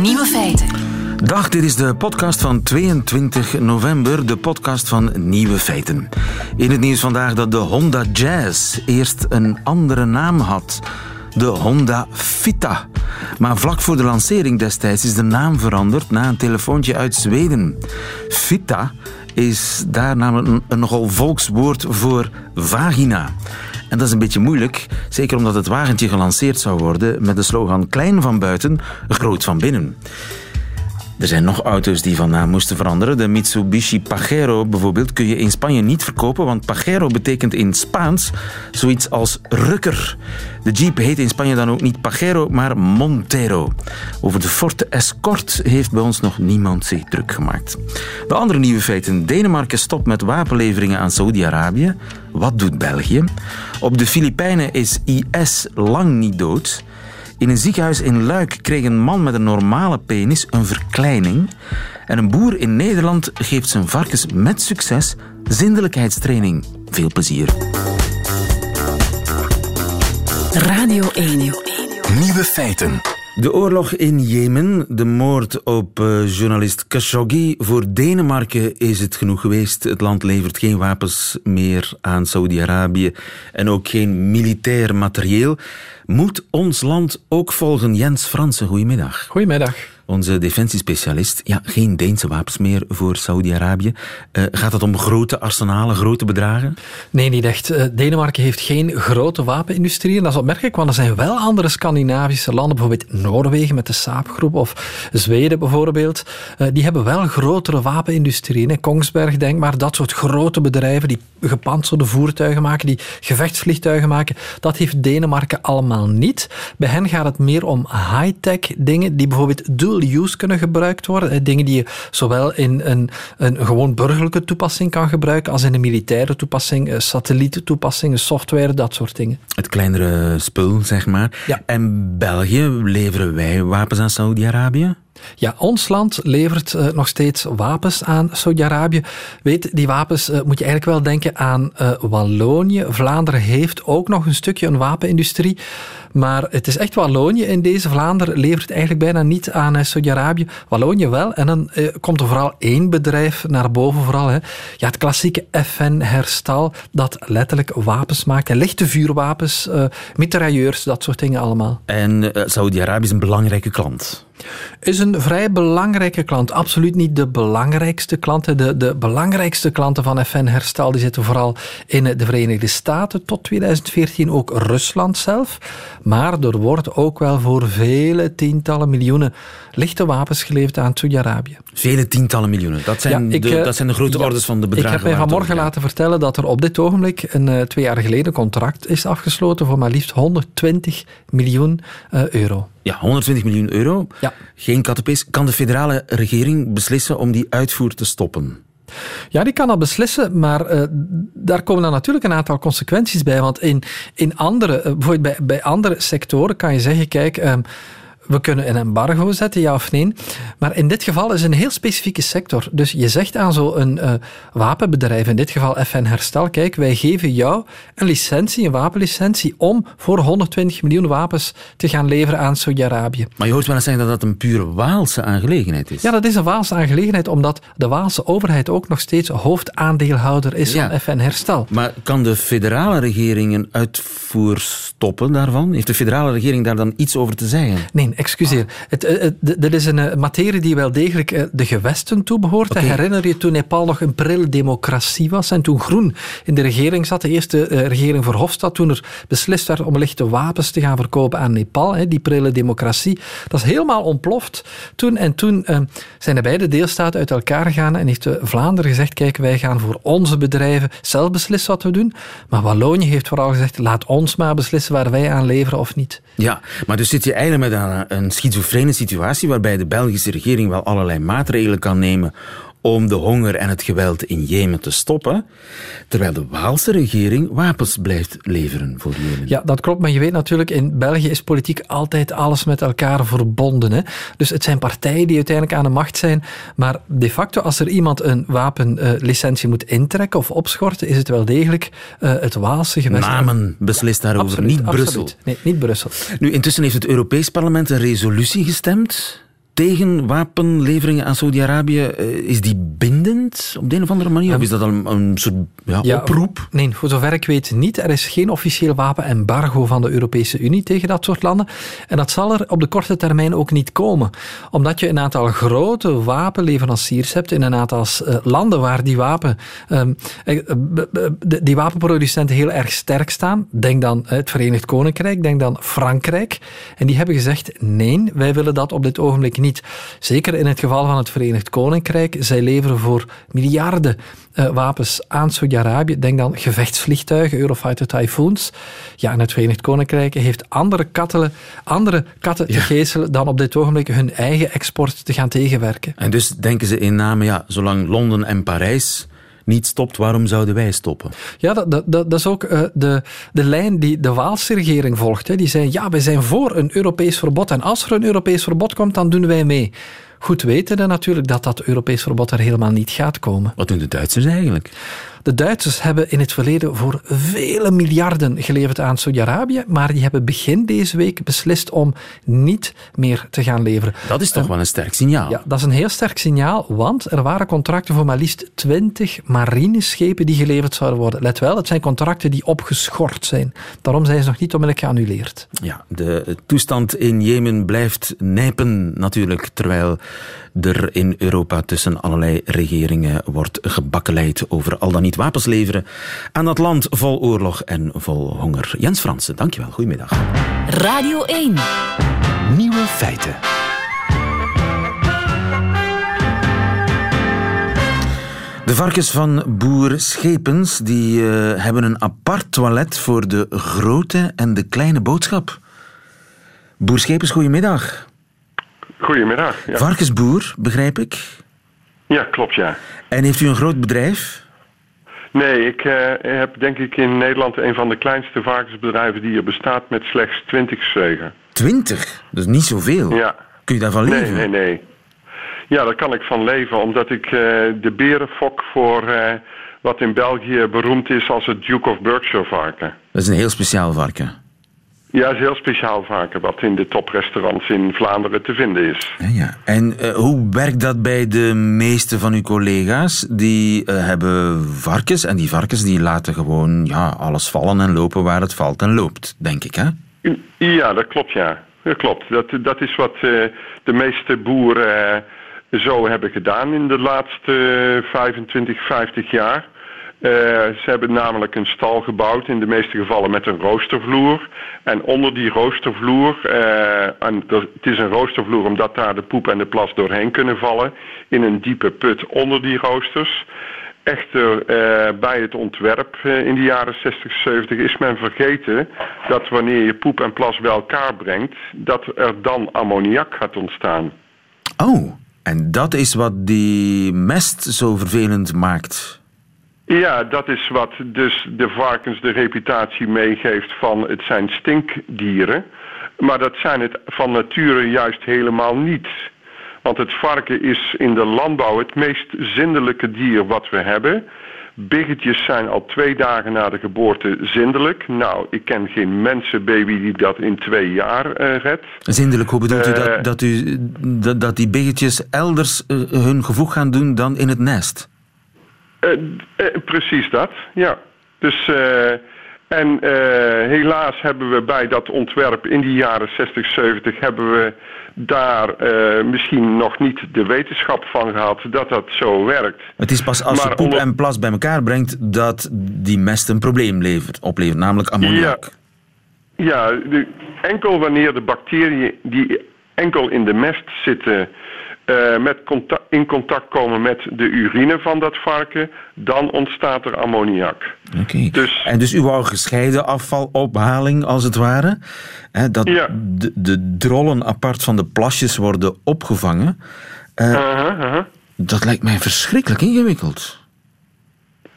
Nieuwe feiten. Dag, dit is de podcast van 22 november, de podcast van Nieuwe Feiten. In het nieuws vandaag dat de Honda Jazz eerst een andere naam had. De Honda Vita. Maar vlak voor de lancering destijds is de naam veranderd na een telefoontje uit Zweden. Vita is daar namelijk een, een nogal volkswoord voor vagina. En dat is een beetje moeilijk, zeker omdat het wagentje gelanceerd zou worden met de slogan klein van buiten, groot van binnen. Er zijn nog auto's die van naam moesten veranderen. De Mitsubishi Pajero bijvoorbeeld kun je in Spanje niet verkopen, want Pajero betekent in Spaans zoiets als rukker. De Jeep heet in Spanje dan ook niet Pajero, maar Montero. Over de Forte Escort heeft bij ons nog niemand zich druk gemaakt. De andere nieuwe feiten. Denemarken stopt met wapenleveringen aan Saoedi-Arabië. Wat doet België? Op de Filipijnen is IS lang niet dood. In een ziekenhuis in Luik kreeg een man met een normale penis een verkleining. En een boer in Nederland geeft zijn varkens met succes zindelijkheidstraining. Veel plezier. Radio 1. Nieuwe feiten. De oorlog in Jemen, de moord op uh, journalist Khashoggi. Voor Denemarken is het genoeg geweest. Het land levert geen wapens meer aan Saudi-Arabië en ook geen militair materieel. Moet ons land ook volgen? Jens Fransen, goedemiddag. Goedemiddag. Onze defensiespecialist. Ja, geen Deense wapens meer voor Saudi-Arabië. Uh, gaat het om grote arsenalen, grote bedragen? Nee, niet echt. Uh, Denemarken heeft geen grote wapenindustrie. En dat is opmerkelijk, want er zijn wel andere Scandinavische landen, bijvoorbeeld Noorwegen met de Saab-groep of Zweden bijvoorbeeld. Uh, die hebben wel grotere wapenindustrie. Kongsberg, denk maar, dat soort grote bedrijven die gepantserde voertuigen maken, die gevechtsvliegtuigen maken. Dat heeft Denemarken allemaal niet. Bij hen gaat het meer om high-tech dingen die bijvoorbeeld dual use kunnen gebruikt worden. Dingen die je zowel in een, een gewoon burgerlijke toepassing kan gebruiken als in een militaire toepassing, satellieten software, dat soort dingen. Het kleinere spul, zeg maar. Ja. En België, leveren wij wapens aan Saudi-Arabië? Ja, ons land levert uh, nog steeds wapens aan Saudi-Arabië. Weet, die wapens uh, moet je eigenlijk wel denken aan uh, Wallonië. Vlaanderen heeft ook nog een stukje een wapenindustrie. Maar het is echt Wallonië in deze. Vlaanderen levert eigenlijk bijna niet aan Saudi-Arabië. Wallonië wel. En dan komt er vooral één bedrijf naar boven vooral. Hè. Ja, het klassieke FN Herstal, dat letterlijk wapens maakt. Lichte vuurwapens, mitrailleurs, dat soort dingen allemaal. En Saudi-Arabië is een belangrijke klant? Is een vrij belangrijke klant. Absoluut niet de belangrijkste klanten. De, de belangrijkste klanten van FN Herstal die zitten vooral in de Verenigde Staten. Tot 2014 ook Rusland zelf. Maar er wordt ook wel voor vele tientallen miljoenen lichte wapens geleverd aan Saudi-Arabië. Vele tientallen miljoenen. Dat zijn, ja, ik, de, dat zijn de grote ja, orders van de bedragen. Ik heb mij vanmorgen laten vertellen dat er op dit ogenblik een uh, twee jaar geleden contract is afgesloten voor maar liefst 120 miljoen uh, euro. Ja, 120 miljoen euro. Ja. Geen kattenpees. Kan de federale regering beslissen om die uitvoer te stoppen? Ja, die kan dat beslissen, maar uh, daar komen dan natuurlijk een aantal consequenties bij. Want in, in andere, uh, bijvoorbeeld bij, bij andere sectoren kan je zeggen, kijk, um, we kunnen een embargo zetten, ja of nee. Maar in dit geval is het een heel specifieke sector. Dus je zegt aan zo'n uh, wapenbedrijf, in dit geval FN Herstel, kijk, wij geven jou een licentie, een wapenlicentie, om voor 120 miljoen wapens te gaan leveren aan Saudi-Arabië. Maar je hoort wel eens zeggen dat dat een puur Waalse aangelegenheid is. Ja, dat is een Waalse aangelegenheid, omdat de Waalse overheid ook nog steeds hoofdaandeelhouder is Ja. van FN Herstel. Maar kan de federale regering een uitvoer stoppen daarvan? Heeft de federale regering daar dan iets over te zeggen? Nee, excuseer. Het, het, dit is een uh, materie die wel degelijk de gewesten toebehoort. Oké. Herinner je toen Nepal nog een prille democratie was en toen Groen in de regering zat, de eerste regering voor Hofstad, toen er beslist werd om lichte wapens te gaan verkopen aan Nepal, hè, die prille democratie. Dat is helemaal ontploft toen. En toen zijn de beide deelstaten uit elkaar gegaan en heeft Vlaanderen gezegd, kijk, wij gaan voor onze bedrijven zelf beslissen wat we doen. Maar Wallonië heeft vooral gezegd, laat ons maar beslissen waar wij aan leveren of niet. Ja, maar dus zit je eigenlijk met een, een schizofrene situatie waarbij de Belgische regering wel allerlei maatregelen kan nemen om de honger en het geweld in Jemen te stoppen, terwijl de Waalse regering wapens blijft leveren voor Jemen. Ja, dat klopt, maar je weet natuurlijk, in België is politiek altijd alles met elkaar verbonden. Hè? Dus het zijn partijen die uiteindelijk aan de macht zijn, maar de facto, als er iemand een wapenlicentie moet intrekken of opschorten, is het wel degelijk uh, het Waalse gewest. Namen beslist daarover, absoluut, niet Brussel. Nee, niet Brussel. Nu, intussen heeft het Europees Parlement een resolutie gestemd tegen wapenleveringen aan Saudi-Arabië, eh, is die bindend op de een of andere manier? Of is dat een, een soort ja, oproep? Nee, voor zover ik weet niet. Er is geen officieel wapenembargo van de Europese Unie tegen dat soort landen. En dat zal er op de korte termijn ook niet komen. Omdat je een aantal grote wapenleveranciers hebt in een aantal uh, landen waar die, wapen, uh, die wapenproducenten heel erg sterk staan. Denk dan het Verenigd Koninkrijk, denk dan Frankrijk. En die hebben gezegd, nee, wij willen dat op dit ogenblik niet. Zeker in het geval van het Verenigd Koninkrijk. Zij leveren voor miljarden uh, wapens aan Saudi-Arabië. Denk dan gevechtsvliegtuigen, Eurofighter Typhoons. Ja, en het Verenigd Koninkrijk heeft andere, katten, andere katten te geestelen dan op dit ogenblik hun eigen export te gaan tegenwerken. En dus denken ze in name, ja, zolang Londen en Parijs niet stopt, waarom zouden wij stoppen? Ja, dat, dat, dat is ook uh, de, de lijn die de Waalse regering volgt. Hè. Die zei, ja, wij zijn voor een Europees verbod en als er een Europees verbod komt, dan doen wij mee. Goed wetende natuurlijk dat dat Europees verbod er helemaal niet gaat komen. Wat doen de Duitsers eigenlijk? De Duitsers hebben in het verleden voor vele miljarden geleverd aan Saudi-Arabië, maar die hebben begin deze week beslist om niet meer te gaan leveren. Dat is toch wel een sterk signaal? Ja, dat is een heel sterk signaal, want er waren contracten voor maar liefst 20 marineschepen die geleverd zouden worden. Let wel, het zijn contracten die opgeschort zijn. Daarom zijn ze nog niet onmiddellijk geannuleerd. Ja, de toestand in Jemen blijft nijpen natuurlijk, terwijl er in Europa tussen allerlei regeringen wordt gebakkeleid over al dan niet wapens leveren aan dat land vol oorlog en vol honger. Jens Fransen, dankjewel. Goedemiddag. Radio 1. Nieuwe feiten. De varkens van boer Schepens die, uh, hebben een apart toilet voor de grote en de kleine boodschap. Boer Schepens, goedemiddag. Goedemiddag. Ja. Varkensboer, begrijp ik? Ja, klopt, ja. En heeft u een groot bedrijf? Nee, ik uh, heb denk ik in Nederland een van de kleinste varkensbedrijven die er bestaat met slechts 20 zegen. 20? Dat is niet zoveel. Ja. Kun je daarvan leven? Nee, nee, nee. Ja, daar kan ik van leven, omdat ik uh, de berenfok voor uh, wat in België beroemd is als het Duke of Berkshire varken. Dat is een heel speciaal varken. Ja, is heel speciaal varken wat in de toprestaurants in Vlaanderen te vinden is. Ja, ja. En uh, hoe werkt dat bij de meeste van uw collega's? Die uh, hebben varkens en die varkens die laten gewoon ja, alles vallen en lopen waar het valt en loopt, denk ik, hè? Ja, dat klopt, ja. Dat klopt. Dat, dat is wat uh, de meeste boeren zo hebben gedaan in de laatste 25, 50 jaar. Uh, ze hebben namelijk een stal gebouwd, in de meeste gevallen met een roostervloer. En onder die roostervloer, uh, en het is een roostervloer omdat daar de poep en de plas doorheen kunnen vallen, in een diepe put onder die roosters. Echter, uh, bij het ontwerp in de jaren 60, 70 is men vergeten dat wanneer je poep en plas bij elkaar brengt, dat er dan ammoniak gaat ontstaan. Oh, en dat is wat die mest zo vervelend maakt. Ja, dat is wat dus de varkens de reputatie meegeeft van het zijn stinkdieren. Maar dat zijn het van nature juist helemaal niet. Want het varken is in de landbouw het meest zindelijke dier wat we hebben. Biggetjes zijn al twee dagen na de geboorte zindelijk. Nou, ik ken geen mensenbaby die dat in twee jaar uh, redt. Zindelijk, hoe bedoelt uh, u dat, dat, u dat, dat die biggetjes elders uh, hun gevoeg gaan doen dan in het nest? Uh, uh, precies dat, ja. Dus, uh, en helaas hebben we bij dat ontwerp in die jaren 60, 70... hebben we daar misschien nog niet de wetenschap van gehad dat dat zo werkt. Het is pas als maar je poep en plas bij elkaar brengt... dat die mest een probleem levert, oplevert, namelijk ammoniak. Ja, ja de, enkel wanneer de bacteriën die enkel in de mest zitten... Uh, met contact, in contact komen met de urine van dat varken, dan ontstaat er ammoniak. Oké. Okay. Dus, en dus u wou gescheiden afvalophaling als het ware? Hè, dat ja. de, de drollen apart van de plasjes worden opgevangen. Uh, uh -huh, -huh. Dat lijkt mij verschrikkelijk ingewikkeld.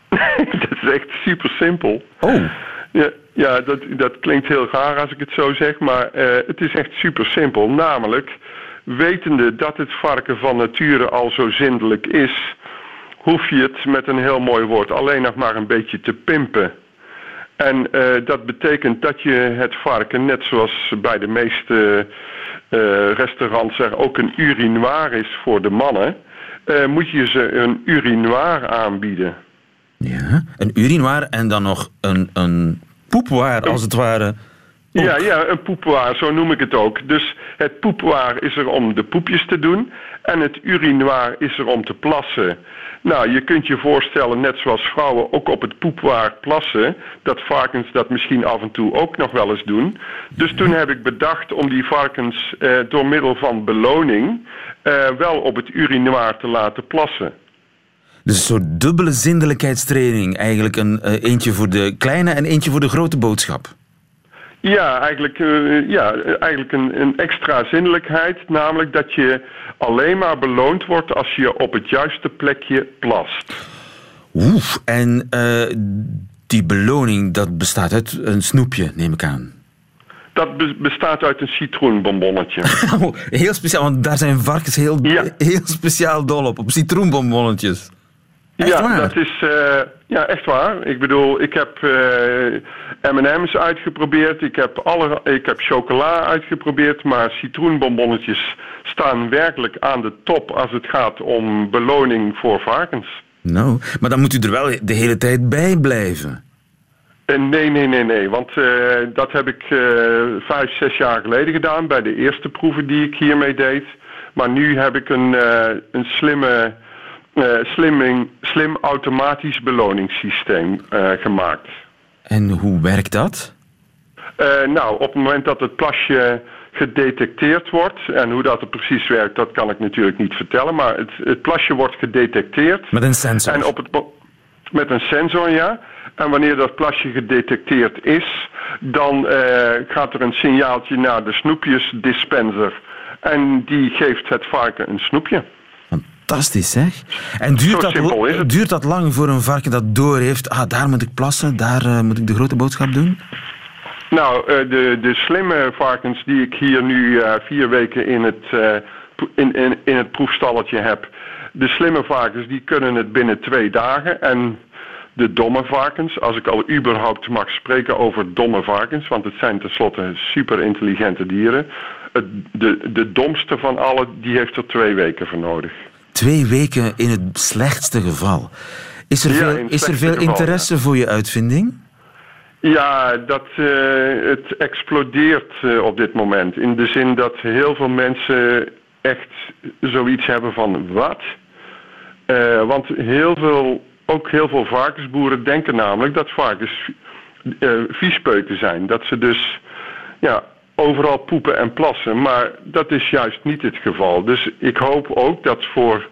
dat is echt super simpel. Oh. Ja, ja dat, dat klinkt heel raar als ik het zo zeg, maar uh, het is echt super simpel. Namelijk, wetende dat het varken van nature al zo zindelijk is, hoef je het met een heel mooi woord alleen nog maar een beetje te pimpen. En eh, dat betekent dat je het varken, net zoals bij de meeste uh, restaurants er ook een urinoir is voor de mannen, uh, moet je ze een urinoir aanbieden. Ja, een urinoir en dan nog een, een poepwaar als het ware. Ja, ja, een poepwaar, zo noem ik het ook. Dus het poepwaar is er om de poepjes te doen en het urinoir is er om te plassen. Nou, je kunt je voorstellen, net zoals vrouwen ook op het poepwaar plassen, dat varkens dat misschien af en toe ook nog wel eens doen. Dus toen heb ik bedacht om die varkens eh, door middel van beloning eh, wel op het urinoir te laten plassen. Dus een soort dubbele zindelijkheidstraining. Eigenlijk een uh, eentje voor de kleine en eentje voor de grote boodschap. Ja, eigenlijk, uh, ja, eigenlijk een, een, extra zinnelijkheid. Namelijk dat je alleen maar beloond wordt als je op het juiste plekje plast. Oeh, en uh, die beloning dat bestaat uit een snoepje, neem ik aan. Dat be bestaat uit een citroenbonbonnetje. Oh, heel speciaal, want daar zijn varkens heel, ja. heel speciaal dol op, op citroenbonbonnetjes. Echt ja, waar? dat is uh, ja, echt waar. Ik bedoel, ik heb uh, M&M's uitgeprobeerd, ik heb, alle, ik heb chocola uitgeprobeerd, maar citroenbonbonnetjes staan werkelijk aan de top als het gaat om beloning voor varkens. Nou, maar dan moet u er wel de hele tijd bij blijven. Uh, nee, nee, nee, nee. Want dat heb ik vijf, zes jaar geleden gedaan bij de eerste proeven die ik hiermee deed. Maar nu heb ik een, een slimme slimming, slim automatisch beloningssysteem uh, gemaakt. En hoe werkt dat? Uh, nou, op het moment dat het plasje gedetecteerd wordt, en hoe dat er precies werkt, dat kan ik natuurlijk niet vertellen, maar het, het plasje wordt gedetecteerd. Met een sensor? En op het, met een sensor, ja. En wanneer dat plasje gedetecteerd is, dan gaat er een signaaltje naar de snoepjesdispenser. En die geeft het varken een snoepje. Fantastisch, zeg. En duurt dat, duurt dat lang voor een varken dat door heeft? Ah, daar moet ik plassen, daar uh, moet ik de grote boodschap doen? Nou, uh, de, de slimme varkens die ik hier nu uh, vier weken in het, in, in, in het proefstalletje heb. De slimme varkens die kunnen het binnen twee dagen. En de domme varkens, als ik al überhaupt mag spreken over domme varkens, want het zijn tenslotte super intelligente dieren. Het, de, de domste van alle, die heeft er twee weken voor nodig. Twee weken in het slechtste geval. Is er Ja, veel, is er veel geval, interesse voor je uitvinding? Ja, dat, uh, het explodeert uh, op dit moment. In de zin dat heel veel mensen echt zoiets hebben van wat? Uh, want heel veel, ook heel veel varkensboeren denken namelijk dat varkens viespeuken zijn. Dat ze dus ja, overal poepen en plassen. Maar dat is juist niet het geval. Dus ik hoop ook dat voor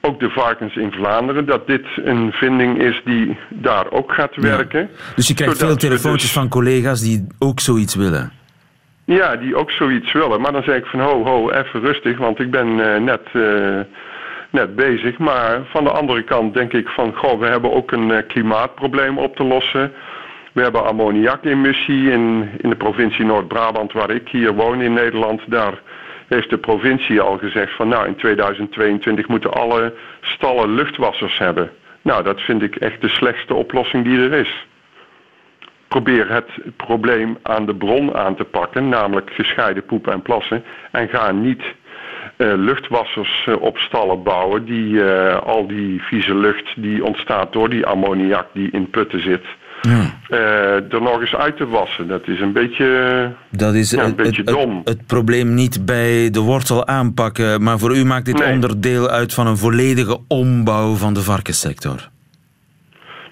ook de varkens in Vlaanderen, dat dit een vinding is die daar ook gaat werken. Dus je krijgt veel we telefoontjes dus- van collega's die ook zoiets willen. Ja, die ook zoiets willen. Maar dan zeg ik van ho, ho, even rustig, want ik ben eh, net, eh, net bezig. Maar van de andere kant denk ik van, goh, we hebben ook een eh, klimaatprobleem op te lossen. We hebben ammoniakemissie in, in de provincie Noord-Brabant, waar ik hier woon in Nederland. Daar heeft de provincie al gezegd van, nou, in 2022 moeten alle stallen luchtwassers hebben. Nou, dat vind ik echt de slechtste oplossing die er is. Probeer het probleem aan de bron aan te pakken, namelijk gescheiden poepen en plassen. En ga niet eh, luchtwassers eh, op stallen bouwen die eh, al die vieze lucht die ontstaat door die ammoniak die in putten zit, eh, er nog eens uit te wassen. Dat is een beetje, Dat is Ja, een het, beetje het- dom. het probleem niet bij de wortel aanpakken, maar voor u maakt dit Nee. onderdeel uit van een volledige ombouw van de varkenssector.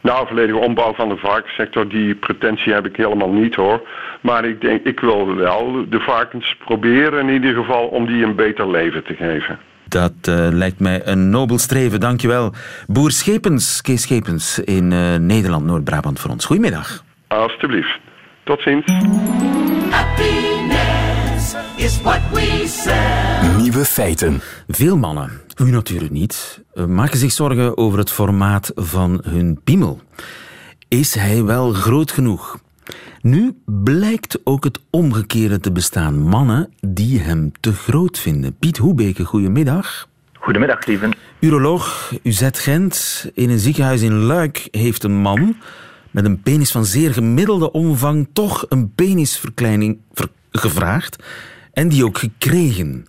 nou, volledige ombouw van de varkenssector. Die pretentie heb ik helemaal niet hoor. Maar ik denk, ik wil wel de varkens proberen in ieder geval om die een beter leven te geven. Dat eh, lijkt mij een nobel streven, dankjewel. Boer Schepens, Kees Schepens in eh, Nederland, Noord-Brabant voor ons. Goedemiddag. Alsjeblieft. Tot ziens. Happiness is what we say. Nieuwe feiten. Veel mannen, u natuurlijk niet, eh, maken zich zorgen over het formaat van hun piemel. Is hij wel groot genoeg? Nu blijkt ook het omgekeerde te bestaan. Mannen die hem te groot vinden. Piet Hoebeke, goedemiddag. Goedemiddag, Steven. Uroloog UZ Gent in een ziekenhuis in Luik heeft een man met een penis van zeer gemiddelde omvang toch een penisverkleining gevraagd en die ook gekregen.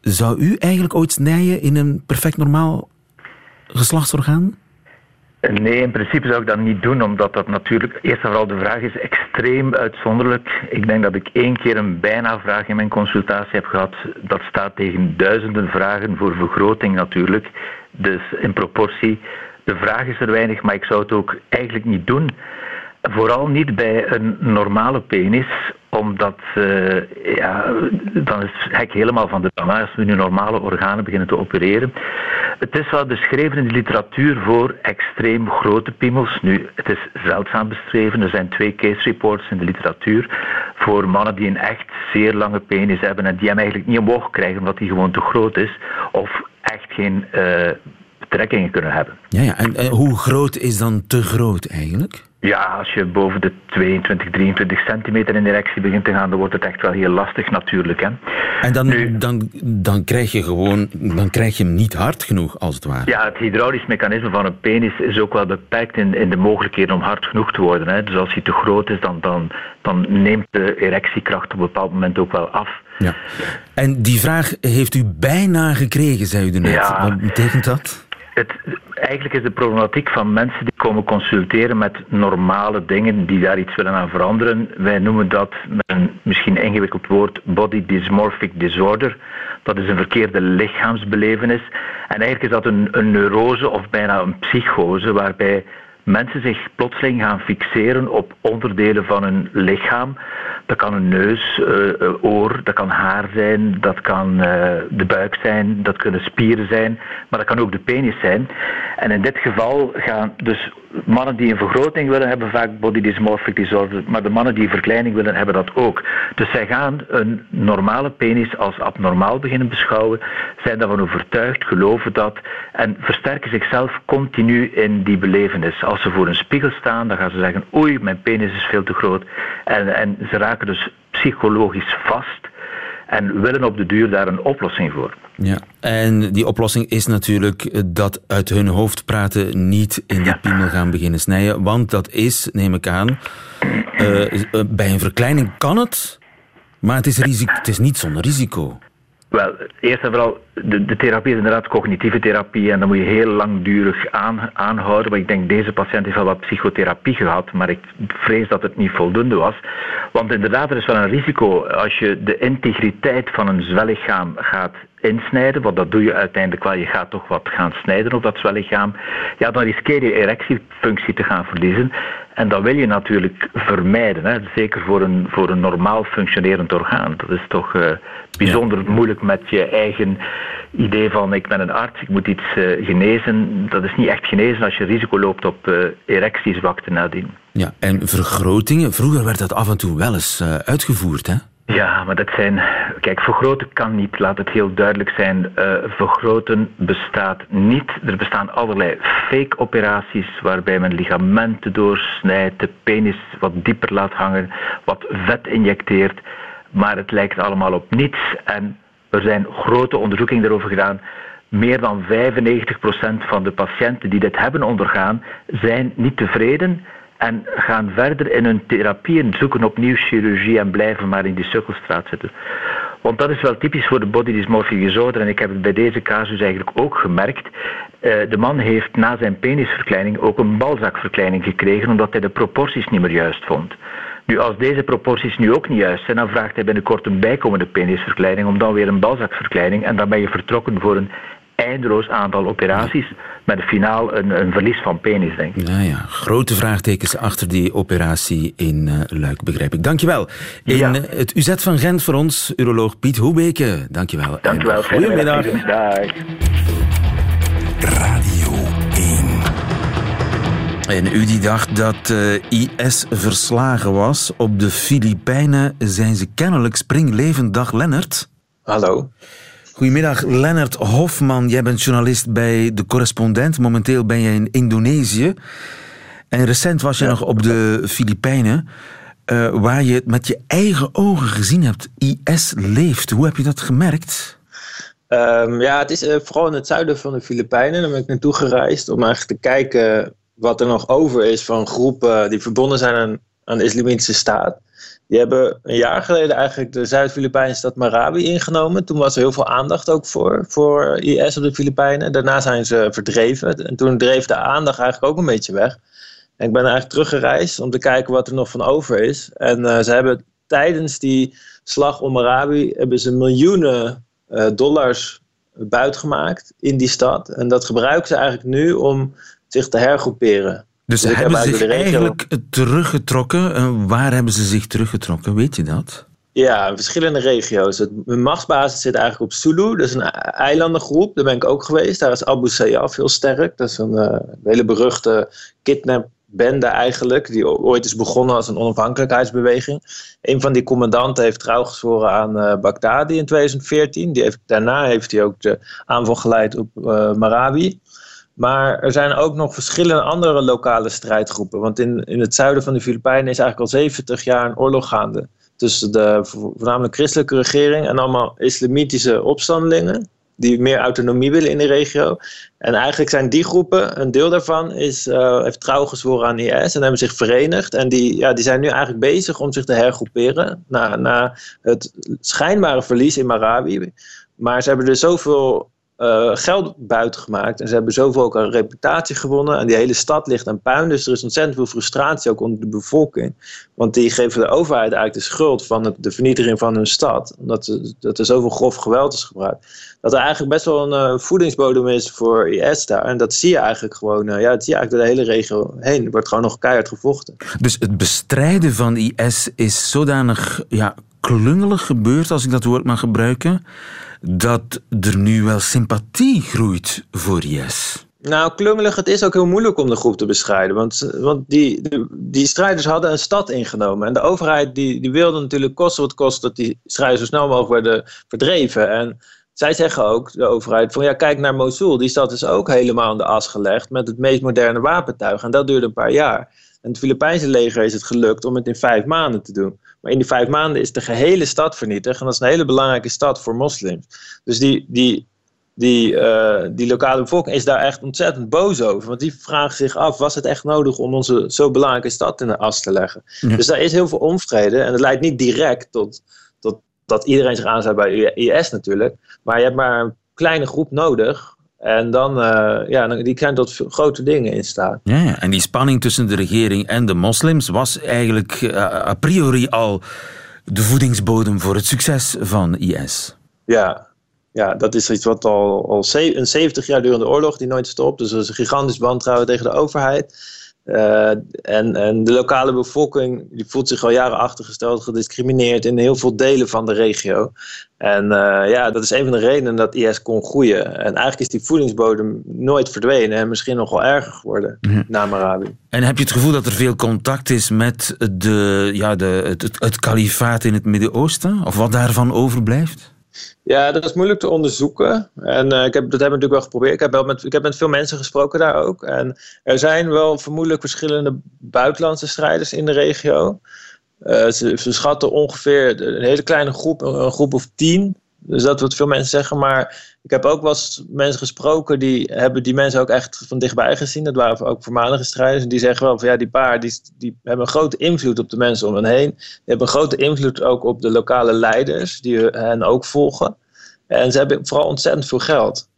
Zou u eigenlijk ooit snijden in een perfect normaal geslachtsorgaan? Nee, in principe zou ik dat niet doen, omdat dat natuurlijk, eerst en vooral de vraag is extreem uitzonderlijk. Ik denk dat ik één keer een bijna-vraag in mijn consultatie heb gehad. Dat staat tegen duizenden vragen voor vergroting natuurlijk. Dus in proportie, de vraag is er weinig, maar ik zou het ook eigenlijk niet doen. Vooral niet bij een normale penis, omdat uh, ja, dan is het hek helemaal van de baan als we nu normale organen beginnen te opereren. Het is wel beschreven in de literatuur voor extreem grote piemels. Nu, het is zeldzaam beschreven. Er zijn twee case reports in de literatuur voor mannen die een echt zeer lange penis hebben en die hem eigenlijk niet omhoog krijgen omdat hij gewoon te groot is of echt geen uh, betrekkingen kunnen hebben. Ja, ja. En hoe groot is dan te groot eigenlijk? Ja, als je boven de 22, 23 centimeter in erectie begint te gaan, dan wordt het echt wel heel lastig natuurlijk. Hè. En dan, dan, dan krijg je gewoon, dan krijg je hem niet hard genoeg, als het ware. Ja, het hydraulisch mechanisme van een penis is ook wel beperkt in, in de mogelijkheden om hard genoeg te worden. Hè. Dus als hij te groot is, dan, dan, dan neemt de erectiekracht op een bepaald moment ook wel af. Ja. En die vraag heeft u bijna gekregen, zei u net. Ja. Wat betekent dat? Het, eigenlijk is de problematiek van mensen die komen consulteren met normale dingen die daar iets willen aan veranderen. Wij noemen dat met een misschien ingewikkeld woord body dysmorphic disorder. Dat is een verkeerde lichaamsbelevenis. En eigenlijk is dat een, een neurose of bijna een psychose waarbij mensen zich plotseling gaan fixeren op onderdelen van hun lichaam. Dat kan een neus, uh, oor, dat kan haar zijn, dat kan uh, de buik zijn, dat kunnen spieren zijn, maar dat kan ook de penis zijn. En in dit geval gaan dus mannen die een vergroting willen hebben vaak body dysmorphic disorder, maar de mannen die een verkleining willen hebben dat ook. Dus zij gaan een normale penis als abnormaal beginnen beschouwen, zijn daarvan overtuigd, geloven dat en versterken zichzelf continu in die belevenis. Als ze voor een spiegel staan, dan gaan ze zeggen oei, mijn penis is veel te groot. En, en ze raken dus psychologisch vast en willen op de duur daar een oplossing voor. Ja, en die oplossing is natuurlijk dat uit hun hoofd praten niet in die piemel gaan beginnen snijden, want dat is, neem ik aan, uh, bij een verkleining kan het, maar het is, risico, het is niet zonder risico. Wel, eerst en vooral, de, de, therapie is inderdaad cognitieve therapie en dan moet je heel langdurig aan, aanhouden. Maar ik denk, deze patiënt heeft wel wat psychotherapie gehad, maar ik vrees dat het niet voldoende was. Want inderdaad, er is wel een risico als je de integriteit van een zwellichaam gaat insnijden, want dat doe je uiteindelijk wel, je gaat toch wat gaan snijden op dat zwellichaam, ja, dan riskeer je erectiefunctie te gaan verliezen. En dat wil je natuurlijk vermijden, hè? zeker voor een, voor een normaal functionerend orgaan. Dat is toch uh, bijzonder moeilijk met je eigen idee van ik ben een arts, ik moet iets uh, genezen. Dat is niet echt genezen als je risico loopt op uh, erectiezwakte nadien. Ja, en vergrotingen, vroeger werd dat af en toe wel eens uitgevoerd, hè? Ja, maar dat zijn. Kijk, vergroten kan niet, laat het heel duidelijk zijn. Uh, vergroten bestaat niet. Er bestaan allerlei fake-operaties waarbij men ligamenten doorsnijdt, de penis wat dieper laat hangen, wat vet injecteert. Maar het lijkt allemaal op niets. En er zijn grote onderzoekingen daarover gedaan. Meer dan 95% van de patiënten die dit hebben ondergaan, zijn niet tevreden en gaan verder in hun therapie en zoeken opnieuw chirurgie en blijven maar in die sukkelstraat zitten. Want dat is wel typisch voor de body dysmorphic disorder en ik heb het bij deze casus eigenlijk ook gemerkt. Uh, de man heeft na zijn penisverkleining ook een balzakverkleining gekregen omdat hij de proporties niet meer juist vond. Nu, als deze proporties nu ook niet juist zijn, dan vraagt hij binnenkort een bijkomende penisverkleining om dan weer een balzakverkleining en dan ben je vertrokken voor een eindeloos aantal operaties met finaal een, een, verlies van penis, denk ik. Ja, ja. Grote vraagtekens achter die operatie in uh, Luik, begrijp ik. Dankjewel. In ja. het UZ van Gent voor ons, uroloog Piet Hoebeke. Dankjewel. Dankjewel. Goedemiddag. Dag. Radio 1. En u die dacht dat uh, IS verslagen was, op de Filipijnen zijn ze kennelijk springlevend. Dag Lennart. Hallo. Goedemiddag, Lennart Hofman. Jij bent journalist bij De Correspondent. Momenteel ben je in Indonesië. En recent was je nog op de Filipijnen, uh, waar je het met je eigen ogen gezien hebt. IS leeft. Hoe heb je dat gemerkt? Um, ja, het is uh, vooral in het zuiden van de Filipijnen. Daar ben ik naartoe gereisd om eigenlijk te kijken wat er nog over is van groepen die verbonden zijn aan, aan de Islamitische Staat. Die hebben een jaar geleden eigenlijk de Zuid-Filipijnse stad Marawi ingenomen. Toen was er heel veel aandacht ook voor, voor IS op de Filipijnen. Daarna zijn ze verdreven. En toen dreef de aandacht eigenlijk ook een beetje weg. En ik ben eigenlijk teruggereisd om te kijken wat er nog van over is. En uh, ze hebben tijdens die slag om Marawi hebben ze miljoenen uh, dollars buitgemaakt in die stad. En dat gebruiken ze eigenlijk nu om zich te hergroeperen. Dus, dus hebben ze zich eigenlijk teruggetrokken? Waar hebben ze zich teruggetrokken? Weet je dat? Ja, in verschillende regio's. Het, mijn machtsbasis zit eigenlijk op Sulu. Dat is een eilandengroep. Daar ben ik ook geweest. Daar is Abu Sayyaf heel sterk. Dat is een uh, hele beruchte kidnapbende eigenlijk. Die ooit is begonnen als een onafhankelijkheidsbeweging. Een van die commandanten heeft trouw gezworen aan uh, Baghdadi in 2014. Die heeft, daarna heeft hij ook de aanval geleid op uh, Marawi. Maar er zijn ook nog verschillende andere lokale strijdgroepen. Want in, in het zuiden van de Filipijnen is eigenlijk al 70 jaar een oorlog gaande. Tussen de voornamelijk christelijke regering en allemaal islamitische opstandelingen. Die meer autonomie willen in de regio. En eigenlijk zijn die groepen, een deel daarvan is, uh, heeft trouw gezworen aan IS en hebben zich verenigd. En die, ja, die zijn nu eigenlijk bezig om zich te hergroeperen. Na, na het schijnbare verlies in Marawi. Maar ze hebben er zoveel uh, geld buitengemaakt. En ze hebben zoveel ook een reputatie gewonnen. En die hele stad ligt aan puin. Dus er is ontzettend veel frustratie ook onder de bevolking. Want die geven de overheid eigenlijk de schuld van de vernietiging van hun stad. Omdat dat er zoveel grof geweld is gebruikt. Dat er eigenlijk best wel een uh, voedingsbodem is voor IS daar. En dat zie je eigenlijk gewoon. Uh, ja, dat zie je eigenlijk door de hele regio heen. Er wordt gewoon nog keihard gevochten. Dus het bestrijden van IS is zodanig ja, klungelig gebeurd, als ik dat woord mag gebruiken dat er nu wel sympathie groeit voor IS. Nou, klungelig, het is ook heel moeilijk om de groep te bestrijden. Want, want die, die, strijders hadden een stad ingenomen. En de overheid die, die wilde natuurlijk kosten wat kost dat die strijders zo snel mogelijk werden verdreven. En zij zeggen ook, de overheid, van ja, kijk naar Mosul. Die stad is ook helemaal in de as gelegd met het meest moderne wapentuig. En dat duurde een paar jaar. En het Filipijnse leger is het gelukt om het in vijf maanden te doen. Maar in die vijf maanden is de gehele stad vernietigd. En dat is een hele belangrijke stad voor moslims. Dus die, die, die, uh, die lokale bevolking is daar echt ontzettend boos over. Want die vragen zich af, was het echt nodig om onze zo belangrijke stad in de as te leggen? Dus daar is heel veel onvrede. En het leidt niet direct tot, tot dat iedereen zich aansluit bij IS natuurlijk. Maar je hebt maar een kleine groep nodig en dan, uh, ja, die kan tot grote dingen in staat. Ja, ja, en die spanning tussen de regering en de moslims was eigenlijk uh, a priori al de voedingsbodem voor het succes van IS. Ja, ja dat is iets wat al, al een 70 jaar durende oorlog die nooit stopt. Dus dat is een gigantisch wantrouwen tegen de overheid. Uh, en, en de lokale bevolking die voelt zich al jaren achtergesteld, gediscrimineerd in heel veel delen van de regio. En uh, ja, dat is een van de redenen dat IS kon groeien. En eigenlijk is die voedingsbodem nooit verdwenen en misschien nog wel erger geworden mhm. na Marabi. En heb je het gevoel dat er veel contact is met de, ja, de, het, het, het kalifaat in het Midden-Oosten? Of wat daarvan overblijft? Ja, dat is moeilijk te onderzoeken. En uh, ik heb, dat hebben natuurlijk wel geprobeerd. Ik heb, wel met, ik heb met veel mensen gesproken daar ook. En er zijn wel vermoedelijk verschillende buitenlandse strijders in de regio. Ze, ze, schatten ongeveer een hele kleine groep, een groep of tien. Dus dat wat veel mensen zeggen. Maar ik heb ook wel eens mensen gesproken die hebben die mensen ook echt van dichtbij gezien. Dat waren ook voormalige strijders. En die zeggen wel van ja, die paar die, die hebben een grote invloed op de mensen om hen heen. Die hebben een grote invloed ook op de lokale leiders die hen ook volgen. En ze hebben vooral ontzettend veel geld.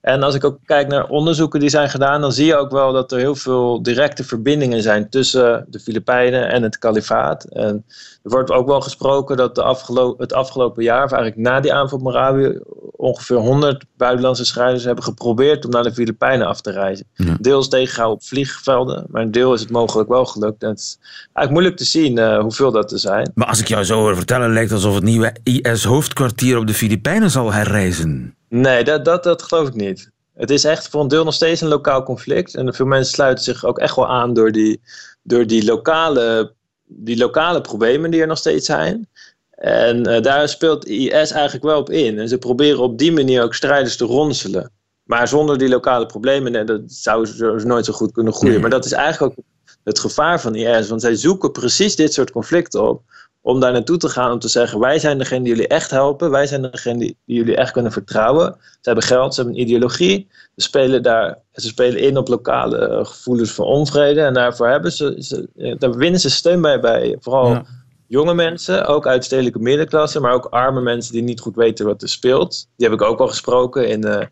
En als ik ook kijk naar onderzoeken die zijn gedaan, dan zie je ook wel dat er heel veel directe verbindingen zijn tussen de Filipijnen en het kalifaat. En er wordt ook wel gesproken dat de het afgelopen jaar, of eigenlijk na die aanval op Marawi, ongeveer 100 buitenlandse strijders hebben geprobeerd om naar de Filipijnen af te reizen. Deels tegengehouden op vliegvelden, maar een deel is het mogelijk wel gelukt. En het is eigenlijk moeilijk te zien uh, hoeveel dat er zijn. Maar als ik jou zo hoor vertellen, lijkt het alsof het nieuwe IS-hoofdkwartier op de Filipijnen zal herreizen. Nee, dat, dat, dat geloof ik niet. Het is echt voor een deel nog steeds een lokaal conflict. En veel mensen sluiten zich ook echt wel aan door die, door die, lokale, die lokale problemen die er nog steeds zijn. En uh, daar speelt IS eigenlijk wel op in. En ze proberen op die manier ook strijders te ronselen. Maar zonder die lokale problemen, dat zouden ze nooit zo goed kunnen groeien. Maar dat is eigenlijk ook het gevaar van IS. Want zij zoeken precies dit soort conflicten op om daar naartoe te gaan om te zeggen: wij zijn degene die jullie echt helpen, wij zijn degene die, die, jullie echt kunnen vertrouwen. Ze hebben geld, ze hebben een ideologie, ze spelen, daar, ze spelen in op lokale eh, gevoelens van onvrede en daarvoor hebben ze, ze eh, daar winnen ze steun bij, bij vooral jonge mensen, ook uit stedelijke middenklasse, maar ook arme mensen die niet goed weten wat er speelt. Die heb ik ook al gesproken in, uh,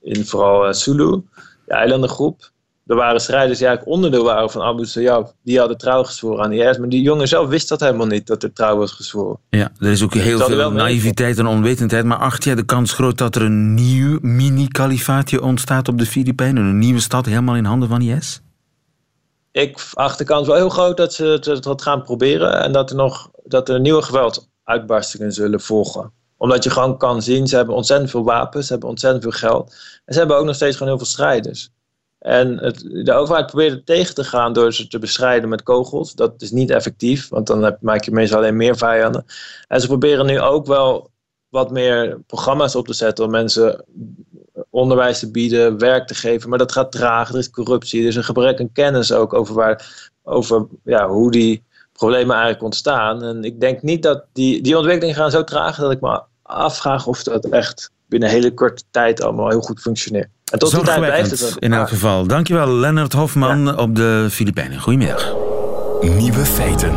in vooral Sulu, de eilandengroep er waren strijders die eigenlijk onderdeel waren van Abu Sayyaf. Die hadden trouw gezworen aan IS. Maar die jongen zelf wist dat helemaal niet, dat er trouw was gezworen. Ja, er is ook heel veel naïviteit en onwetendheid. Maar acht jij de kans groot dat er een nieuw mini-kalifaatje ontstaat op de Filipijnen? Een nieuwe stad helemaal in handen van IS? Ik acht de kans wel heel groot dat ze het, wat gaan proberen. En dat er nog dat er nieuwe gewelduitbarstingen zullen volgen omdat je gewoon kan zien, ze hebben ontzettend veel wapens, ze hebben ontzettend veel geld. En ze hebben ook nog steeds gewoon heel veel strijders. En het, de overheid probeert het tegen te gaan door ze te bestrijden met kogels. Dat is niet effectief, want dan heb, maak je meestal alleen meer vijanden. En ze proberen nu ook wel wat meer programma's op te zetten om mensen onderwijs te bieden, werk te geven. Maar dat gaat traag, er is corruptie, er is een gebrek aan kennis ook over, waar, over ja, hoe die problemen eigenlijk ontstaan. En ik denk niet dat die, die ontwikkelingen gaan zo traag dat ik me afvraag of dat echt binnen hele korte tijd allemaal heel goed functioneert. En tot die tijd blijft het In elk geval. Dankjewel, Lennart Hofman op de Filipijnen. Goedemiddag. Nieuwe feiten.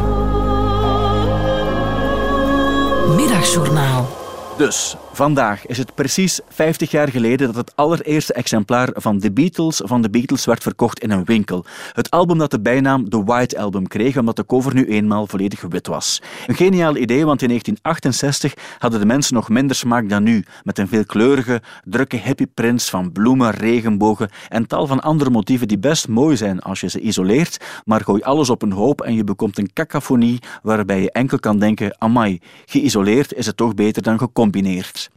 Middagjournaal. Dus, vandaag is het precies 50 jaar geleden dat het allereerste exemplaar van The Beatles van de Beatles werd verkocht in een winkel. Het album dat de bijnaam The White Album kreeg, omdat de cover nu eenmaal volledig wit was. Een geniaal idee, want in 1968 hadden de mensen nog minder smaak dan nu, met een veelkleurige, drukke hippie prints van bloemen, regenbogen en tal van andere motieven die best mooi zijn als je ze isoleert, maar gooi alles op een hoop en je bekomt een cacophonie waarbij je enkel kan denken, amai, geïsoleerd is het toch beter dan gecombineerd.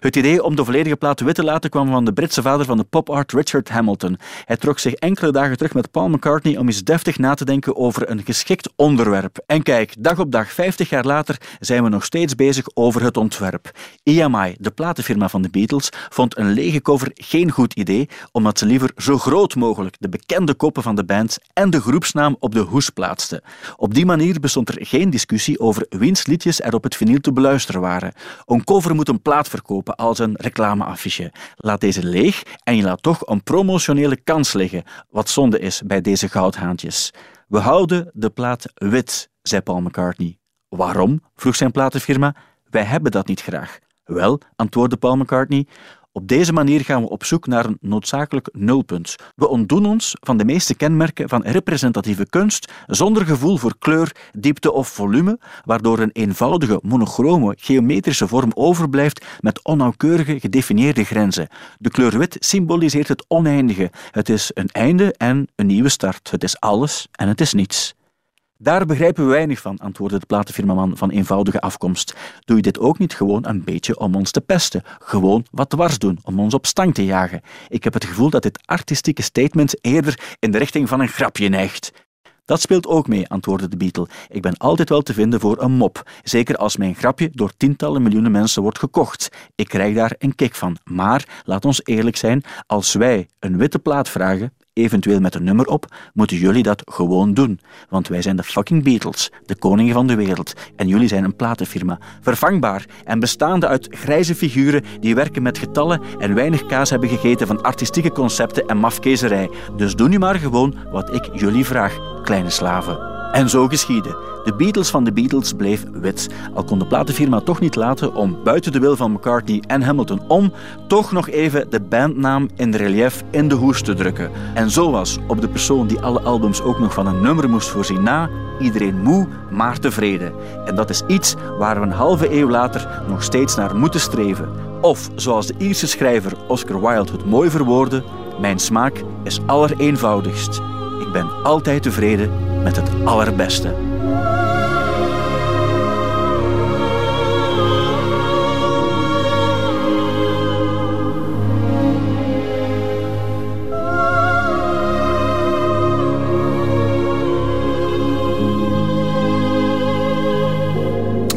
Het idee om de volledige plaat wit te laten kwam van de Britse vader van de pop-art Richard Hamilton. Hij trok zich enkele dagen terug met Paul McCartney om eens deftig na te denken over een geschikt onderwerp. En kijk, dag op dag, 50 jaar later, zijn we nog steeds bezig over het ontwerp. EMI, de platenfirma van de Beatles, vond een lege cover geen goed idee, omdat ze liever zo groot mogelijk de bekende koppen van de band en de groepsnaam op de hoes plaatsten. Op die manier bestond er geen discussie over wiens liedjes er op het vinyl te beluisteren waren. Een cover moet een plaat als een reclameaffiche. Laat deze leeg en je laat toch een promotionele kans liggen, wat zonde is bij deze goudhaantjes. We houden de plaat wit, zei Paul McCartney. Waarom? vroeg zijn platenfirma. Wij hebben dat niet graag. Wel, antwoordde Paul McCartney, op deze manier gaan we op zoek naar een noodzakelijk nulpunt. We ontdoen ons van de meeste kenmerken van representatieve kunst zonder gevoel voor kleur, diepte of volume, waardoor een eenvoudige, monochrome, geometrische vorm overblijft met onnauwkeurige, gedefinieerde grenzen. De kleur wit symboliseert het oneindige. Het is een einde en een nieuwe start. Het is alles en het is niets. Daar begrijpen we weinig van, antwoordde de platenfirmaman van eenvoudige afkomst. Doe je dit ook niet gewoon een beetje om ons te pesten? Gewoon wat dwars doen, om ons op stang te jagen. Ik heb het gevoel dat dit artistieke statement eerder in de richting van een grapje neigt. Dat speelt ook mee, antwoordde de Beatle. Ik ben altijd wel te vinden voor een mop, zeker als mijn grapje door tientallen miljoenen mensen wordt gekocht. Ik krijg daar een kick van. Maar, laat ons eerlijk zijn, als wij een witte plaat vragen, eventueel met een nummer op, moeten jullie dat gewoon doen. Want wij zijn de fucking Beatles, de koningen van de wereld. En jullie zijn een platenfirma. Vervangbaar en bestaande uit grijze figuren die werken met getallen en weinig kaas hebben gegeten van artistieke concepten en mafkezerij. Dus doe nu maar gewoon wat ik jullie vraag, kleine slaven. En zo geschiedde. De Beatles van de Beatles bleef wit, al kon de platenfirma toch niet laten om buiten de wil van McCartney en Hamilton om toch nog even de bandnaam in relief in de hoes te drukken. En zo was op de persoon die alle albums ook nog van een nummer moest voorzien na, iedereen moe, maar tevreden. En dat is iets waar we een halve eeuw later nog steeds naar moeten streven. Of, zoals de Ierse schrijver Oscar Wilde het mooi verwoordde, mijn smaak is allereenvoudigst. Ik ben altijd tevreden met het allerbeste.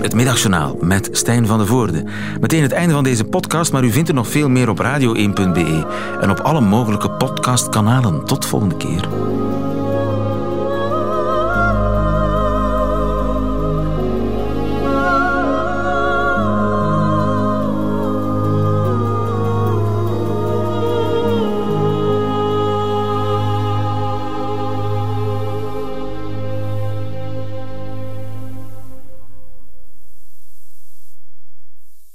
Het Middagjournaal met Stijn van de Voorde. Meteen het einde van deze podcast, maar u vindt er nog veel meer op radio1.be en op alle mogelijke podcastkanalen. Tot volgende keer.